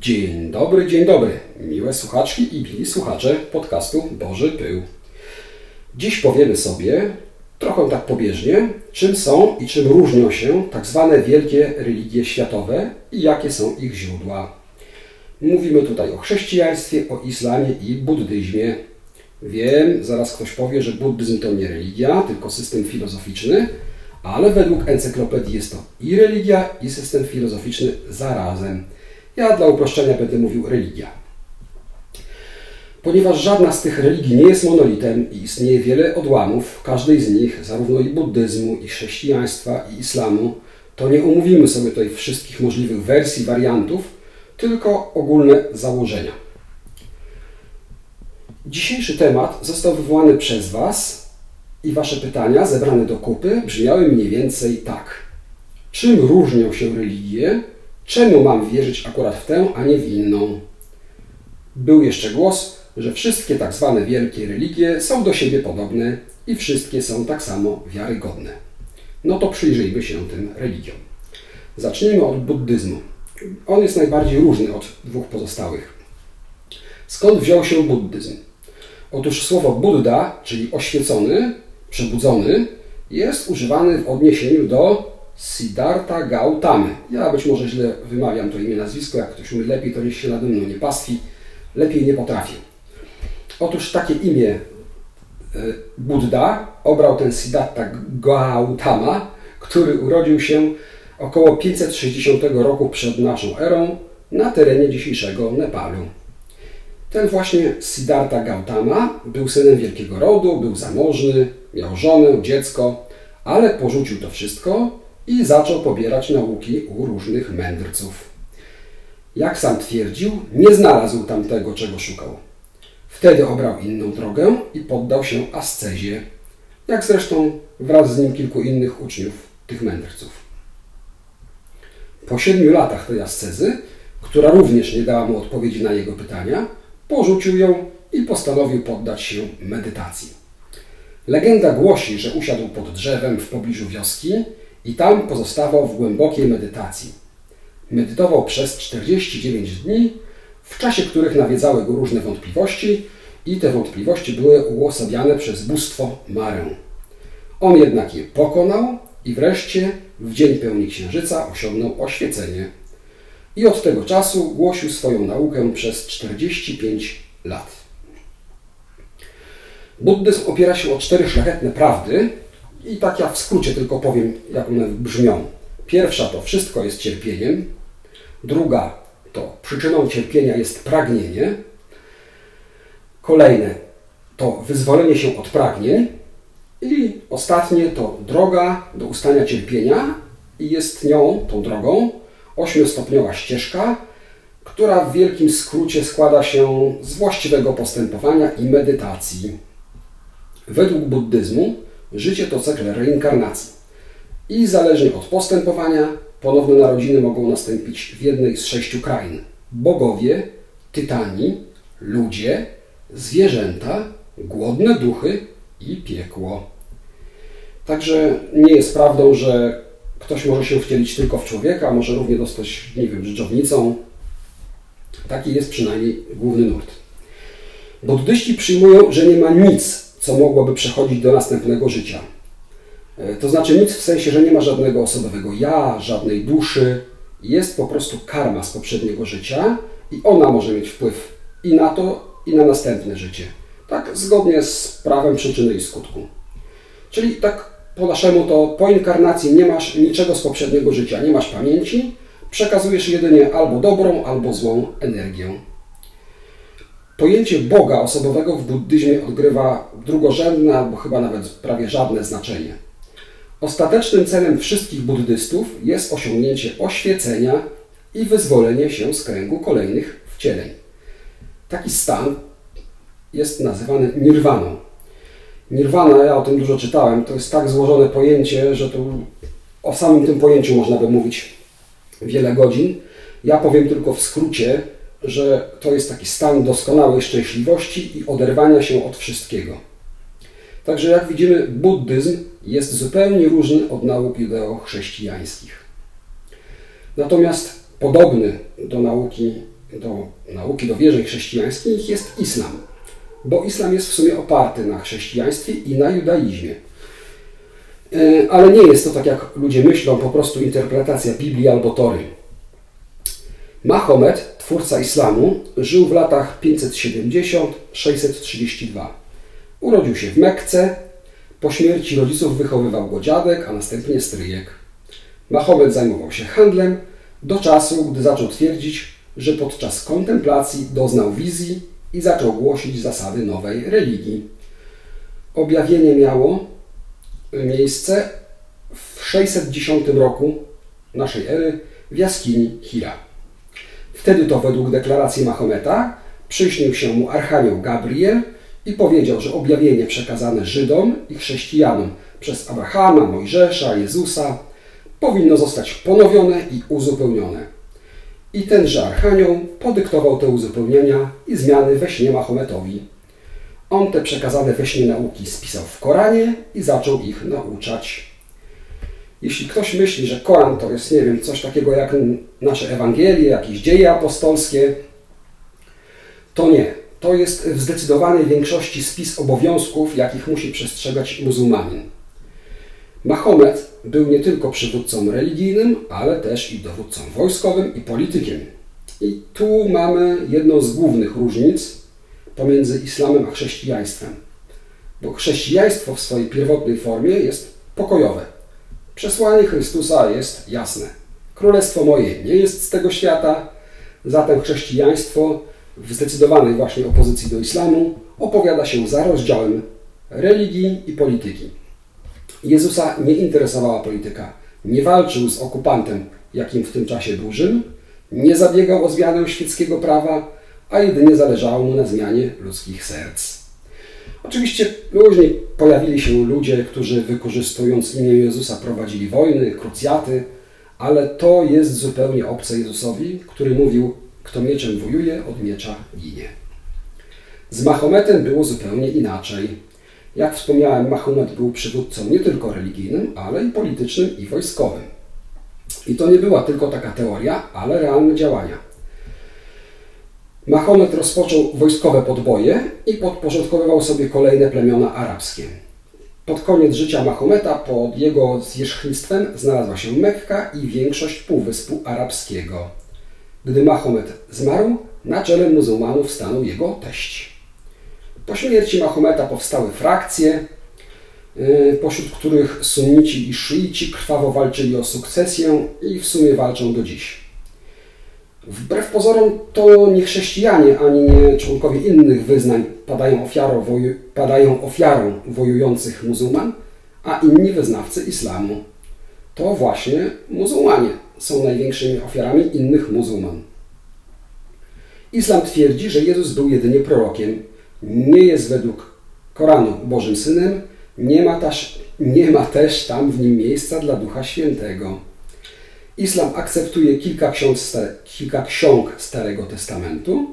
Dzień dobry, dzień dobry, miłe słuchaczki i mili słuchacze podcastu Boży Pył. Dziś powiemy sobie, trochę tak pobieżnie, czym są i czym różnią się tak zwane wielkie religie światowe i jakie są ich źródła. Mówimy tutaj o chrześcijaństwie, o islamie i buddyzmie. Wiem, zaraz ktoś powie, że buddyzm to nie religia, tylko system filozoficzny, ale według encyklopedii jest to i religia, i system filozoficzny zarazem. Ja dla uproszczenia będę mówił religia. Ponieważ żadna z tych religii nie jest monolitem i istnieje wiele odłamów, każdej z nich, zarówno i buddyzmu, i chrześcijaństwa, i islamu, to nie omówimy sobie tutaj wszystkich możliwych wersji, wariantów, tylko ogólne założenia. Dzisiejszy temat został wywołany przez Was i Wasze pytania zebrane do kupy brzmiały mniej więcej tak. Czym różnią się religie Czemu mam wierzyć akurat w tę, a nie w inną? Był jeszcze głos, że wszystkie tak zwane wielkie religie są do siebie podobne i wszystkie są tak samo wiarygodne. No to przyjrzyjmy się tym religiom. Zacznijmy od buddyzmu. On jest najbardziej różny od dwóch pozostałych. Skąd wziął się buddyzm? Otóż słowo Buddha, czyli oświecony, przebudzony, jest używane w odniesieniu do Siddhartha Gautamy. Ja być może źle wymawiam to imię, nazwisko, jak ktoś umie lepiej, to niech się nade mną nie pastwi. Lepiej nie potrafię. Otóż takie imię e, Buddha obrał ten Siddhartha Gautama, który urodził się około 560 roku przed naszą erą na terenie dzisiejszego Nepalu. Ten właśnie Siddhartha Gautama był synem wielkiego rodu, był zamożny, miał żonę, dziecko, ale porzucił to wszystko i zaczął pobierać nauki u różnych mędrców. Jak sam twierdził, nie znalazł tam tego, czego szukał. Wtedy obrał inną drogę i poddał się ascezie, jak zresztą wraz z nim kilku innych uczniów tych mędrców. Po siedmiu latach tej ascezy, która również nie dała mu odpowiedzi na jego pytania, porzucił ją i postanowił poddać się medytacji. Legenda głosi, że usiadł pod drzewem w pobliżu wioski i tam pozostawał w głębokiej medytacji. Medytował przez 49 dni, w czasie których nawiedzały go różne wątpliwości i te wątpliwości były uosabiane przez bóstwo Marę. On jednak je pokonał i wreszcie w dzień pełni księżyca osiągnął oświecenie. I od tego czasu głosił swoją naukę przez 45 lat. Buddyzm opiera się o cztery szlachetne prawdy, i tak ja w skrócie tylko powiem, jak one brzmią. Pierwsza to wszystko jest cierpieniem. Druga to przyczyną cierpienia jest pragnienie. Kolejne to wyzwolenie się od pragnień. I ostatnie to droga do ustania cierpienia i jest nią, tą drogą, ośmiostopniowa ścieżka, która w wielkim skrócie składa się z właściwego postępowania i medytacji. Według buddyzmu Życie to cykl reinkarnacji. I zależnie od postępowania, ponowne narodziny mogą nastąpić w jednej z sześciu krain. Bogowie, tytani, ludzie, zwierzęta, głodne duchy i piekło. Także nie jest prawdą, że ktoś może się wcielić tylko w człowieka, może równie dostać, nie wiem, dżdżownicą. Taki jest przynajmniej główny nurt. Buddyści przyjmują, że nie ma nic, co mogłoby przechodzić do następnego życia. E, to znaczy nic w sensie, że nie ma żadnego osobowego ja, żadnej duszy. Jest po prostu karma z poprzedniego życia i ona może mieć wpływ i na to, i na następne życie. Tak zgodnie z prawem przyczyny i skutku. Czyli tak po naszemu to po inkarnacji nie masz niczego z poprzedniego życia, nie masz pamięci, przekazujesz jedynie albo dobrą, albo złą energię. Pojęcie Boga osobowego w buddyzmie odgrywa drugorzędne albo chyba nawet prawie żadne znaczenie. Ostatecznym celem wszystkich buddystów jest osiągnięcie oświecenia i wyzwolenie się z kręgu kolejnych wcieleń. Taki stan jest nazywany nirwaną. Nirwana, ja o tym dużo czytałem, to jest tak złożone pojęcie, że tu o samym tym pojęciu można by mówić wiele godzin. Ja powiem tylko w skrócie, że to jest taki stan doskonałej szczęśliwości i oderwania się od wszystkiego. Także jak widzimy, buddyzm jest zupełnie różny od nauk judeo-chrześcijańskich. Natomiast podobny do nauki, do nauki, do wierzeń chrześcijańskich jest islam. Bo islam jest w sumie oparty na chrześcijaństwie i na judaizmie. E, ale nie jest to tak, jak ludzie myślą, po prostu interpretacja Biblii albo Tory. Mahomet, twórca islamu, żył w latach 570-632. Urodził się w Mekce. Po śmierci rodziców wychowywał go dziadek, a następnie stryjek. Mahomet zajmował się handlem do czasu, gdy zaczął twierdzić, że podczas kontemplacji doznał wizji i zaczął głosić zasady nowej religii. Objawienie miało miejsce w 610 roku naszej ery w jaskini Hira. Wtedy to według deklaracji Mahometa przyśnił się mu Archanioł Gabriel i powiedział, że objawienie przekazane Żydom i chrześcijanom przez Abrahama, Mojżesza, Jezusa powinno zostać ponowione i uzupełnione. I tenże Archanioł podyktował te uzupełnienia i zmiany we śnie Mahometowi. On te przekazane we śnie nauki spisał w Koranie i zaczął ich nauczać. Jeśli ktoś myśli, że Koran to jest, nie wiem, coś takiego jak nasze Ewangelie, jakieś dzieje apostolskie, to nie. To jest w zdecydowanej większości spis obowiązków, jakich musi przestrzegać muzułmanin. Mahomet był nie tylko przywódcą religijnym, ale też i dowódcą wojskowym i politykiem. I tu mamy jedną z głównych różnic pomiędzy islamem a chrześcijaństwem. Bo chrześcijaństwo w swojej pierwotnej formie jest pokojowe. Przesłanie Chrystusa jest jasne. Królestwo moje nie jest z tego świata, zatem chrześcijaństwo w zdecydowanej właśnie opozycji do islamu opowiada się za rozdziałem religii i polityki. Jezusa nie interesowała polityka. Nie walczył z okupantem, jakim w tym czasie był Rzym, nie zabiegał o zmianę świeckiego prawa, a jedynie zależało mu na zmianie ludzkich serc. Oczywiście później pojawili się ludzie, którzy wykorzystując imię Jezusa prowadzili wojny, krucjaty, ale to jest zupełnie obce Jezusowi, który mówił, kto mieczem wojuje, od miecza ginie. Z Mahometem było zupełnie inaczej. Jak wspomniałem, Mahomet był przywódcą nie tylko religijnym, ale i politycznym i wojskowym. I to nie była tylko taka teoria, ale realne działania. Mahomet rozpoczął wojskowe podboje i podporządkowywał sobie kolejne plemiona arabskie. Pod koniec życia Mahometa, pod jego zwierzchnictwem, znalazła się Mekka i większość Półwyspu Arabskiego. Gdy Mahomet zmarł, na czele muzułmanów stanął jego teść. Po śmierci Mahometa powstały frakcje, y, pośród których sunnici i szyici krwawo walczyli o sukcesję i w sumie walczą do dziś. Wbrew pozorom to nie chrześcijanie ani nie członkowie innych wyznań padają ofiarą, woju, padają ofiarą wojujących muzułman, a inni wyznawcy islamu. To właśnie muzułmanie są największymi ofiarami innych muzułman. Islam twierdzi, że Jezus był jedynie prorokiem, nie jest według Koranu Bożym Synem, nie ma, też, nie ma też tam w nim miejsca dla Ducha Świętego. Islam akceptuje kilka ksiąg, kilka ksiąg Starego Testamentu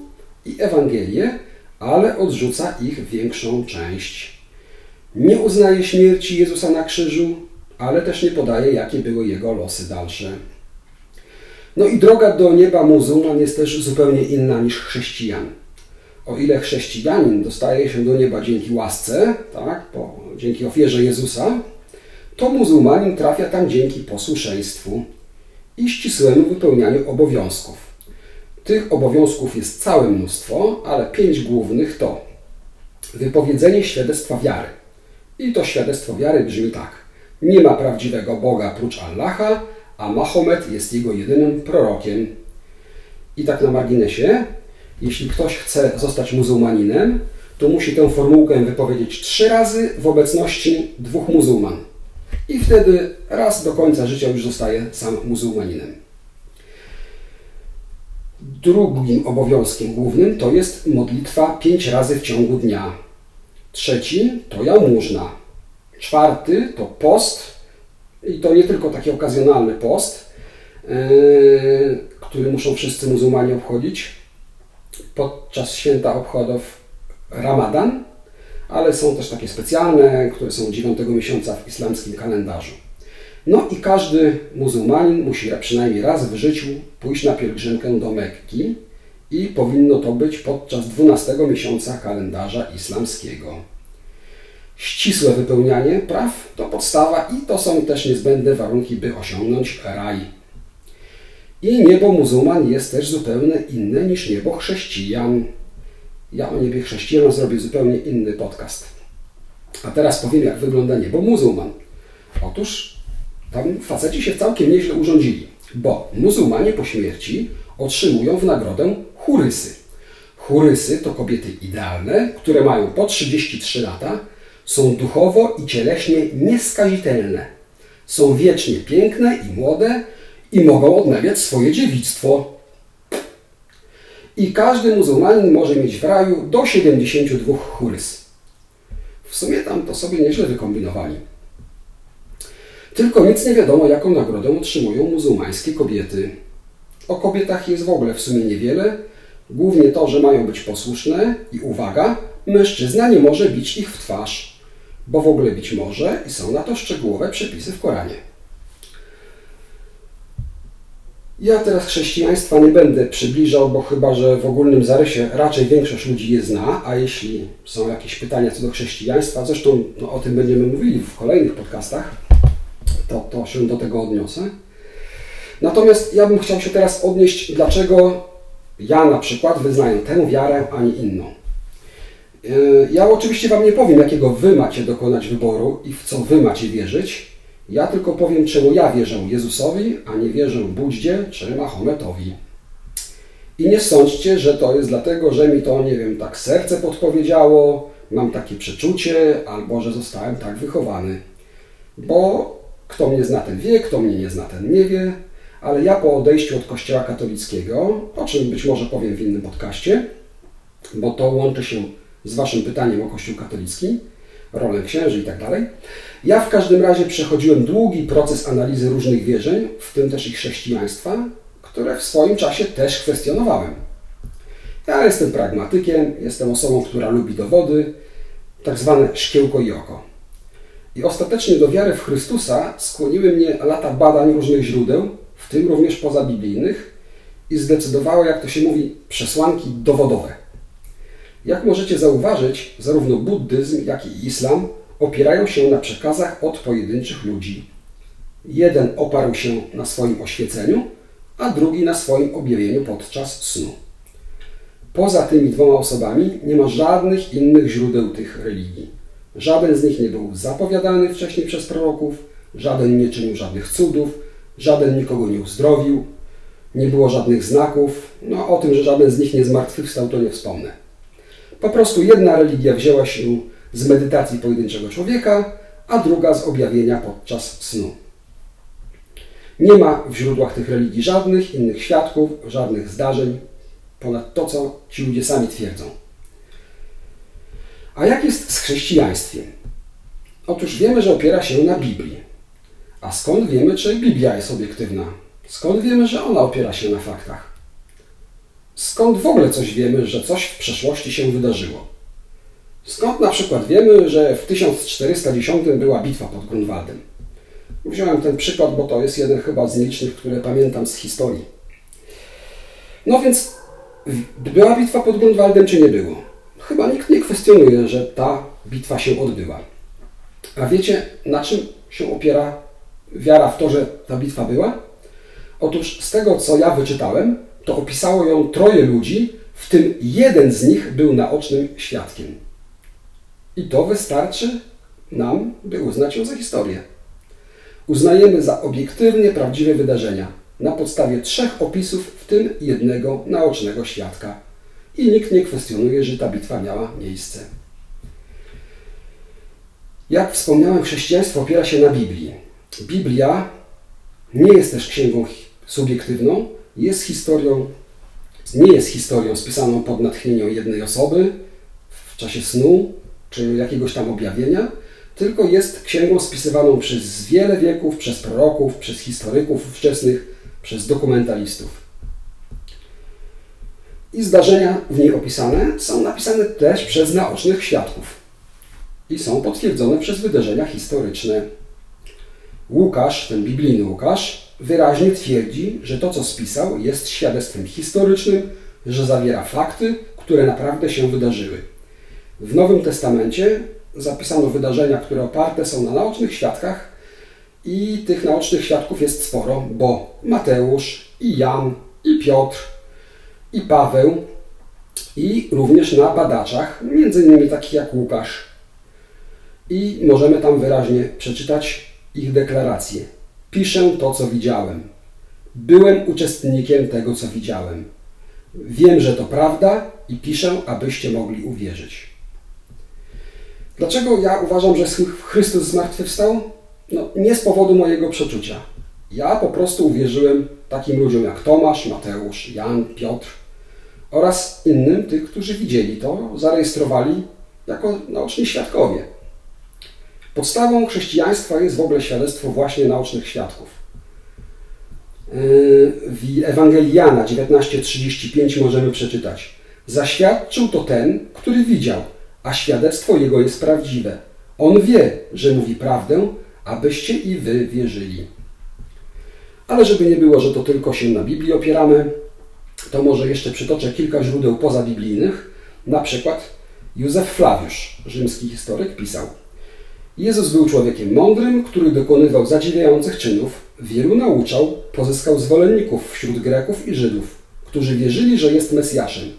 i Ewangelie, ale odrzuca ich większą część. Nie uznaje śmierci Jezusa na krzyżu, ale też nie podaje, jakie były jego losy dalsze. No i droga do nieba muzułman jest też zupełnie inna niż chrześcijan. O ile chrześcijanin dostaje się do nieba dzięki łasce, tak, po, dzięki ofierze Jezusa, to muzułmanin trafia tam dzięki posłuszeństwu i ścisłemu wypełnianiu obowiązków. Tych obowiązków jest całe mnóstwo, ale pięć głównych to wypowiedzenie świadectwa wiary. I to świadectwo wiary brzmi tak. Nie ma prawdziwego Boga prócz Allaha, a Mahomet jest jego jedynym prorokiem. I tak na marginesie, jeśli ktoś chce zostać muzułmaninem, to musi tę formułkę wypowiedzieć trzy razy w obecności dwóch muzułman i wtedy raz do końca życia już zostaje sam muzułmaninem. Drugim obowiązkiem głównym to jest modlitwa pięć razy w ciągu dnia. Trzeci to jałmużna. Czwarty to post i to nie tylko taki okazjonalny post, yy, który muszą wszyscy muzułmanie obchodzić podczas święta obchodów Ramadan, ale są też takie specjalne, które są 9 miesiąca w islamskim kalendarzu. No i każdy muzułmanin musi przynajmniej raz w życiu pójść na pielgrzymkę do Mekki i powinno to być podczas 12 miesiąca kalendarza islamskiego. Ścisłe wypełnianie praw to podstawa i to są też niezbędne warunki, by osiągnąć raj. I niebo muzułman jest też zupełnie inne niż niebo chrześcijan. Ja o niebie chrześcijan zrobię zupełnie inny podcast. A teraz powiem, jak wygląda niebo muzułman. Otóż tam faceci się całkiem nieźle urządzili, bo muzułmanie po śmierci otrzymują w nagrodę churysy. Churysy to kobiety idealne, które mają po 33 lata, są duchowo i cieleśnie nieskazitelne. Są wiecznie piękne i młode i mogą odnawiać swoje dziewictwo. I każdy muzułmanin może mieć w raju do 72 churys. W sumie tam to sobie nieźle wykombinowali. Tylko nic nie wiadomo, jaką nagrodę otrzymują muzułmańskie kobiety. O kobietach jest w ogóle w sumie niewiele, głównie to, że mają być posłuszne i uwaga, mężczyzna nie może bić ich w twarz, bo w ogóle bić może i są na to szczegółowe przepisy w Koranie. Ja teraz chrześcijaństwa nie będę przybliżał, bo chyba, że w ogólnym zarysie raczej większość ludzi je zna, a jeśli są jakieś pytania co do chrześcijaństwa, zresztą no, o tym będziemy mówili w kolejnych podcastach, to, to się do tego odniosę. Natomiast ja bym chciał się teraz odnieść, dlaczego ja na przykład wyznaję tę wiarę, a nie inną. E, ja oczywiście Wam nie powiem, jakiego Wy macie dokonać wyboru i w co Wy macie wierzyć. Ja tylko powiem, czemu ja wierzę Jezusowi, a nie wierzę Budździe czy Mahometowi. I nie sądźcie, że to jest dlatego, że mi to, nie wiem, tak serce podpowiedziało, mam takie przeczucie, albo że zostałem tak wychowany. Bo kto mnie zna, ten wie, kto mnie nie zna, ten nie wie. Ale ja po odejściu od Kościoła katolickiego, o czym być może powiem w innym podcaście, bo to łączy się z Waszym pytaniem o Kościół katolicki, rolę księży i tak dalej. Ja w każdym razie przechodziłem długi proces analizy różnych wierzeń, w tym też i chrześcijaństwa, które w swoim czasie też kwestionowałem. Ja jestem pragmatykiem, jestem osobą, która lubi dowody, tak zwane szkiełko i oko. I ostatecznie do wiary w Chrystusa skłoniły mnie lata badań różnych źródeł, w tym również pozabiblijnych, i zdecydowało, jak to się mówi, przesłanki dowodowe. Jak możecie zauważyć, zarówno buddyzm, jak i islam opierają się na przekazach od pojedynczych ludzi. Jeden oparł się na swoim oświeceniu, a drugi na swoim objawieniu podczas snu. Poza tymi dwoma osobami nie ma żadnych innych źródeł tych religii. Żaden z nich nie był zapowiadany wcześniej przez proroków, żaden nie czynił żadnych cudów, żaden nikogo nie uzdrowił, nie było żadnych znaków. No o tym, że żaden z nich nie zmartwychwstał, to nie wspomnę. Po prostu jedna religia wzięła się z medytacji pojedynczego człowieka, a druga z objawienia podczas snu. Nie ma w źródłach tych religii żadnych innych świadków, żadnych zdarzeń, ponad to, co ci ludzie sami twierdzą. A jak jest z chrześcijaństwem? Otóż wiemy, że opiera się na Biblii. A skąd wiemy, czy Biblia jest obiektywna? Skąd wiemy, że ona opiera się na faktach? Skąd w ogóle coś wiemy, że coś w przeszłości się wydarzyło? Skąd na przykład wiemy, że w 1410 była bitwa pod Grunwaldem? Wziąłem ten przykład, bo to jest jeden chyba z nielicznych, które pamiętam z historii. No więc była bitwa pod Grunwaldem, czy nie było? chyba nikt nie kwestionuje, że ta bitwa się odbyła. A wiecie, na czym się opiera wiara w to, że ta bitwa była? Otóż z tego, co ja wyczytałem, to opisało ją troje ludzi, w tym jeden z nich był naocznym świadkiem. I to wystarczy nam, by uznać ją za historię. Uznajemy za obiektywnie prawdziwe wydarzenia na podstawie trzech opisów, w tym jednego naocznego świadka i nikt nie kwestionuje, że ta bitwa miała miejsce. Jak wspomniałem, chrześcijaństwo opiera się na Biblii. Biblia nie jest też księgą subiektywną, jest historią, nie jest historią spisaną pod natchnieniem jednej osoby w czasie snu czy jakiegoś tam objawienia, tylko jest księgą spisywaną przez wiele wieków, przez proroków, przez historyków wczesnych, przez dokumentalistów. I zdarzenia w niej opisane są napisane też przez naocznych świadków i są potwierdzone przez wydarzenia historyczne. Łukasz, ten biblijny Łukasz, wyraźnie twierdzi, że to, co spisał, jest świadectwem historycznym, że zawiera fakty, które naprawdę się wydarzyły. W Nowym Testamencie zapisano wydarzenia, które oparte są na naocznych świadkach i tych naocznych świadków jest sporo, bo Mateusz i Jan i Piotr i Paweł i również na badaczach, między innymi takich jak Łukasz. I możemy tam wyraźnie przeczytać ich deklaracje. Piszę to, co widziałem. Byłem uczestnikiem tego, co widziałem. Wiem, że to prawda i piszę, abyście mogli uwierzyć. Dlaczego ja uważam, że Chrystus zmartwychwstał? No, nie z powodu mojego przeczucia. Ja po prostu uwierzyłem takim ludziom jak Tomasz, Mateusz, Jan, Piotr oraz innym, tych, którzy widzieli to, zarejestrowali jako naoczni świadkowie. Podstawą chrześcijaństwa jest w ogóle świadectwo właśnie naocznych świadków. Yy, w Ewangelii Jana 19:35 możemy przeczytać: Zaświadczył to ten, który widział, a świadectwo jego jest prawdziwe. On wie, że mówi prawdę, abyście i wy wierzyli. Ale żeby nie było, że to tylko się na Biblii opieramy, to może jeszcze przytoczę kilka źródeł pozabiblijnych. Na przykład Józef Flawiusz, rzymski historyk, pisał Jezus był człowiekiem mądrym, który dokonywał zadziwiających czynów, wielu nauczał, pozyskał zwolenników wśród Greków i Żydów, którzy wierzyli, że jest Mesjaszem.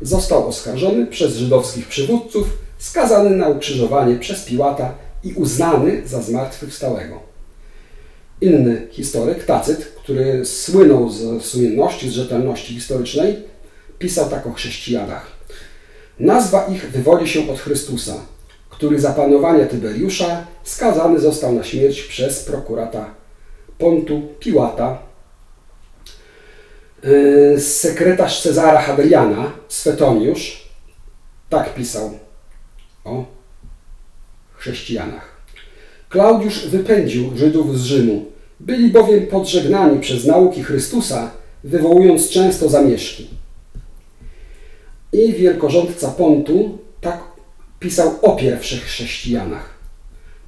Został oskarżony przez żydowskich przywódców, skazany na ukrzyżowanie przez Piłata i uznany za zmartwychwstałego. Inny historyk, Tacyt, który słynął z słynności, z rzetelności historycznej, pisał tak o chrześcijanach. Nazwa ich wywodzi się od Chrystusa, który za panowania Tyberiusza skazany został na śmierć przez prokurata Pontu Piłata. Yy, sekretarz Cezara Hadriana, Swetoniusz, tak pisał o chrześcijanach. Klaudiusz wypędził Żydów z Rzymu. Byli bowiem podżegnani przez nauki Chrystusa, wywołując często zamieszki. I wielkorządca Pontu pisał o pierwszych chrześcijanach.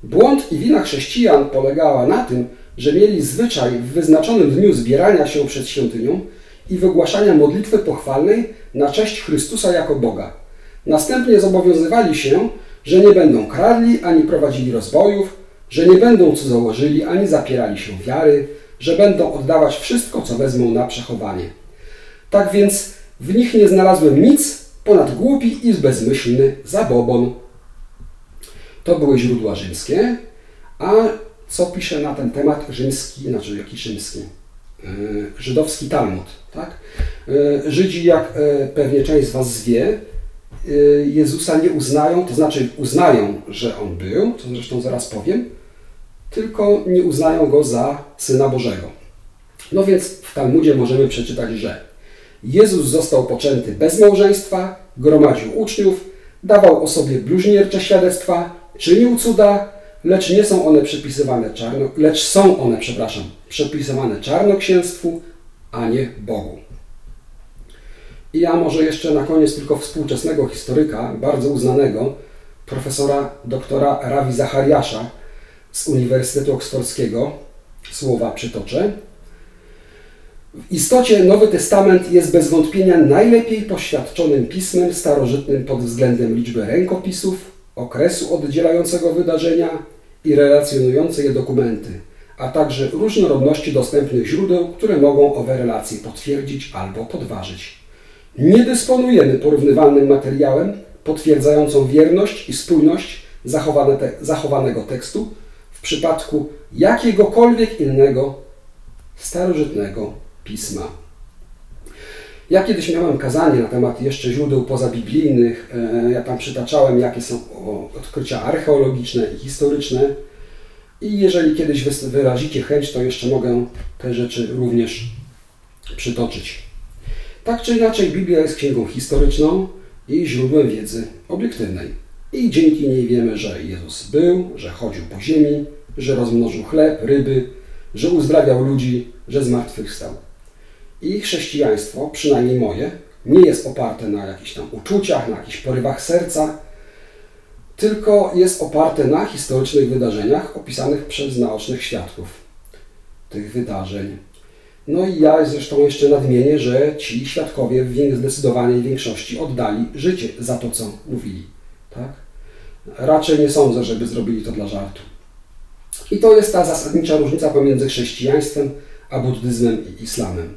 Błąd i wina chrześcijan polegała na tym, że mieli zwyczaj w wyznaczonym dniu zbierania się przed świątynią i wygłaszania modlitwy pochwalnej na cześć Chrystusa jako Boga. Następnie zobowiązywali się, że nie będą kradli ani prowadzili rozbojów, że nie będą cudzołożyli ani zapierali się wiary, że będą oddawać wszystko, co wezmą na przechowanie. Tak więc w nich nie znalazłem nic ponad głupi i bezmyślny zabobon. To były źródła rzymskie, a co pisze na ten temat rzymski, znaczy jaki rzymski? E, żydowski Talmud. Tak? E, Żydzi, jak e, pewnie część z Was wie, Jezusa nie uznają, to znaczy uznają, że On był, to zresztą zaraz powiem, tylko nie uznają Go za Syna Bożego. No więc w Talmudzie możemy przeczytać, że Jezus został poczęty bez małżeństwa, gromadził uczniów, dawał o sobie bluźniercze świadectwa, czynił cuda, lecz nie są one przypisywane czarno, lecz są one, przepraszam, przypisywane czarnoksięstwu, a nie Bogu. I ja może jeszcze na koniec tylko współczesnego historyka, bardzo uznanego, profesora doktora Ravi Zachariasza z Uniwersytetu Oksfordzkiego, słowa przytoczę. W istocie Nowy Testament jest bez wątpienia najlepiej poświadczonym pismem starożytnym pod względem liczby rękopisów, okresu oddzielającego wydarzenia i relacjonujące je dokumenty, a także różnorodności dostępnych źródeł, które mogą owe relacje potwierdzić albo podważyć. Nie dysponujemy porównywalnym materiałem potwierdzającą wierność i spójność te, zachowanego tekstu w przypadku jakiegokolwiek innego starożytnego pisma. Ja kiedyś miałem kazanie na temat jeszcze źródeł pozabiblijnych. E, ja tam przytaczałem, jakie są odkrycia archeologiczne i historyczne. I jeżeli kiedyś wyrazicie chęć, to jeszcze mogę te rzeczy również przytoczyć. Tak czy inaczej, Biblia jest księgą historyczną i źródłem wiedzy obiektywnej. I dzięki niej wiemy, że Jezus był, że chodził po ziemi, że rozmnożył chleb, ryby, że uzdrawiał ludzi, że zmartwychwstał. I chrześcijaństwo, przynajmniej moje, nie jest oparte na jakichś tam uczuciach, na jakichś porywach serca, tylko jest oparte na historycznych wydarzeniach opisanych przez naocznych świadków tych wydarzeń. No i ja zresztą jeszcze nadmienię, że ci świadkowie w zdecydowanej większości oddali życie za to, co mówili. Tak? Raczej nie sądzę, żeby zrobili to dla żartu. I to jest ta zasadnicza różnica pomiędzy chrześcijaństwem a buddyzmem i islamem.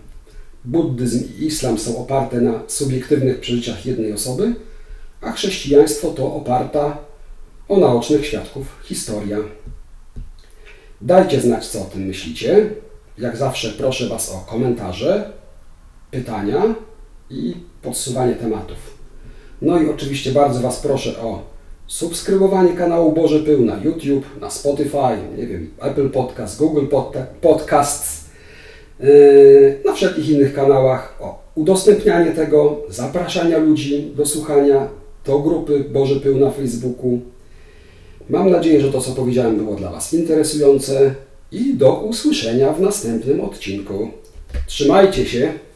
Buddyzm i islam są oparte na subiektywnych przeżyciach jednej osoby, a chrześcijaństwo to oparta o naocznych świadków historia. Dajcie znać, co o tym myślicie. Jak zawsze proszę Was o komentarze, pytania i podsuwanie tematów. No i oczywiście bardzo Was proszę o subskrybowanie kanału Boże Pył na YouTube, na Spotify, nie wiem, Apple Podcast, Google Podcasts, na wszelkich innych kanałach, o udostępnianie tego, zapraszania ludzi do słuchania do grupy Boże Pył na Facebooku. Mam nadzieję, że to, co powiedziałem, było dla Was interesujące i do usłyszenia w następnym odcinku. Trzymajcie się!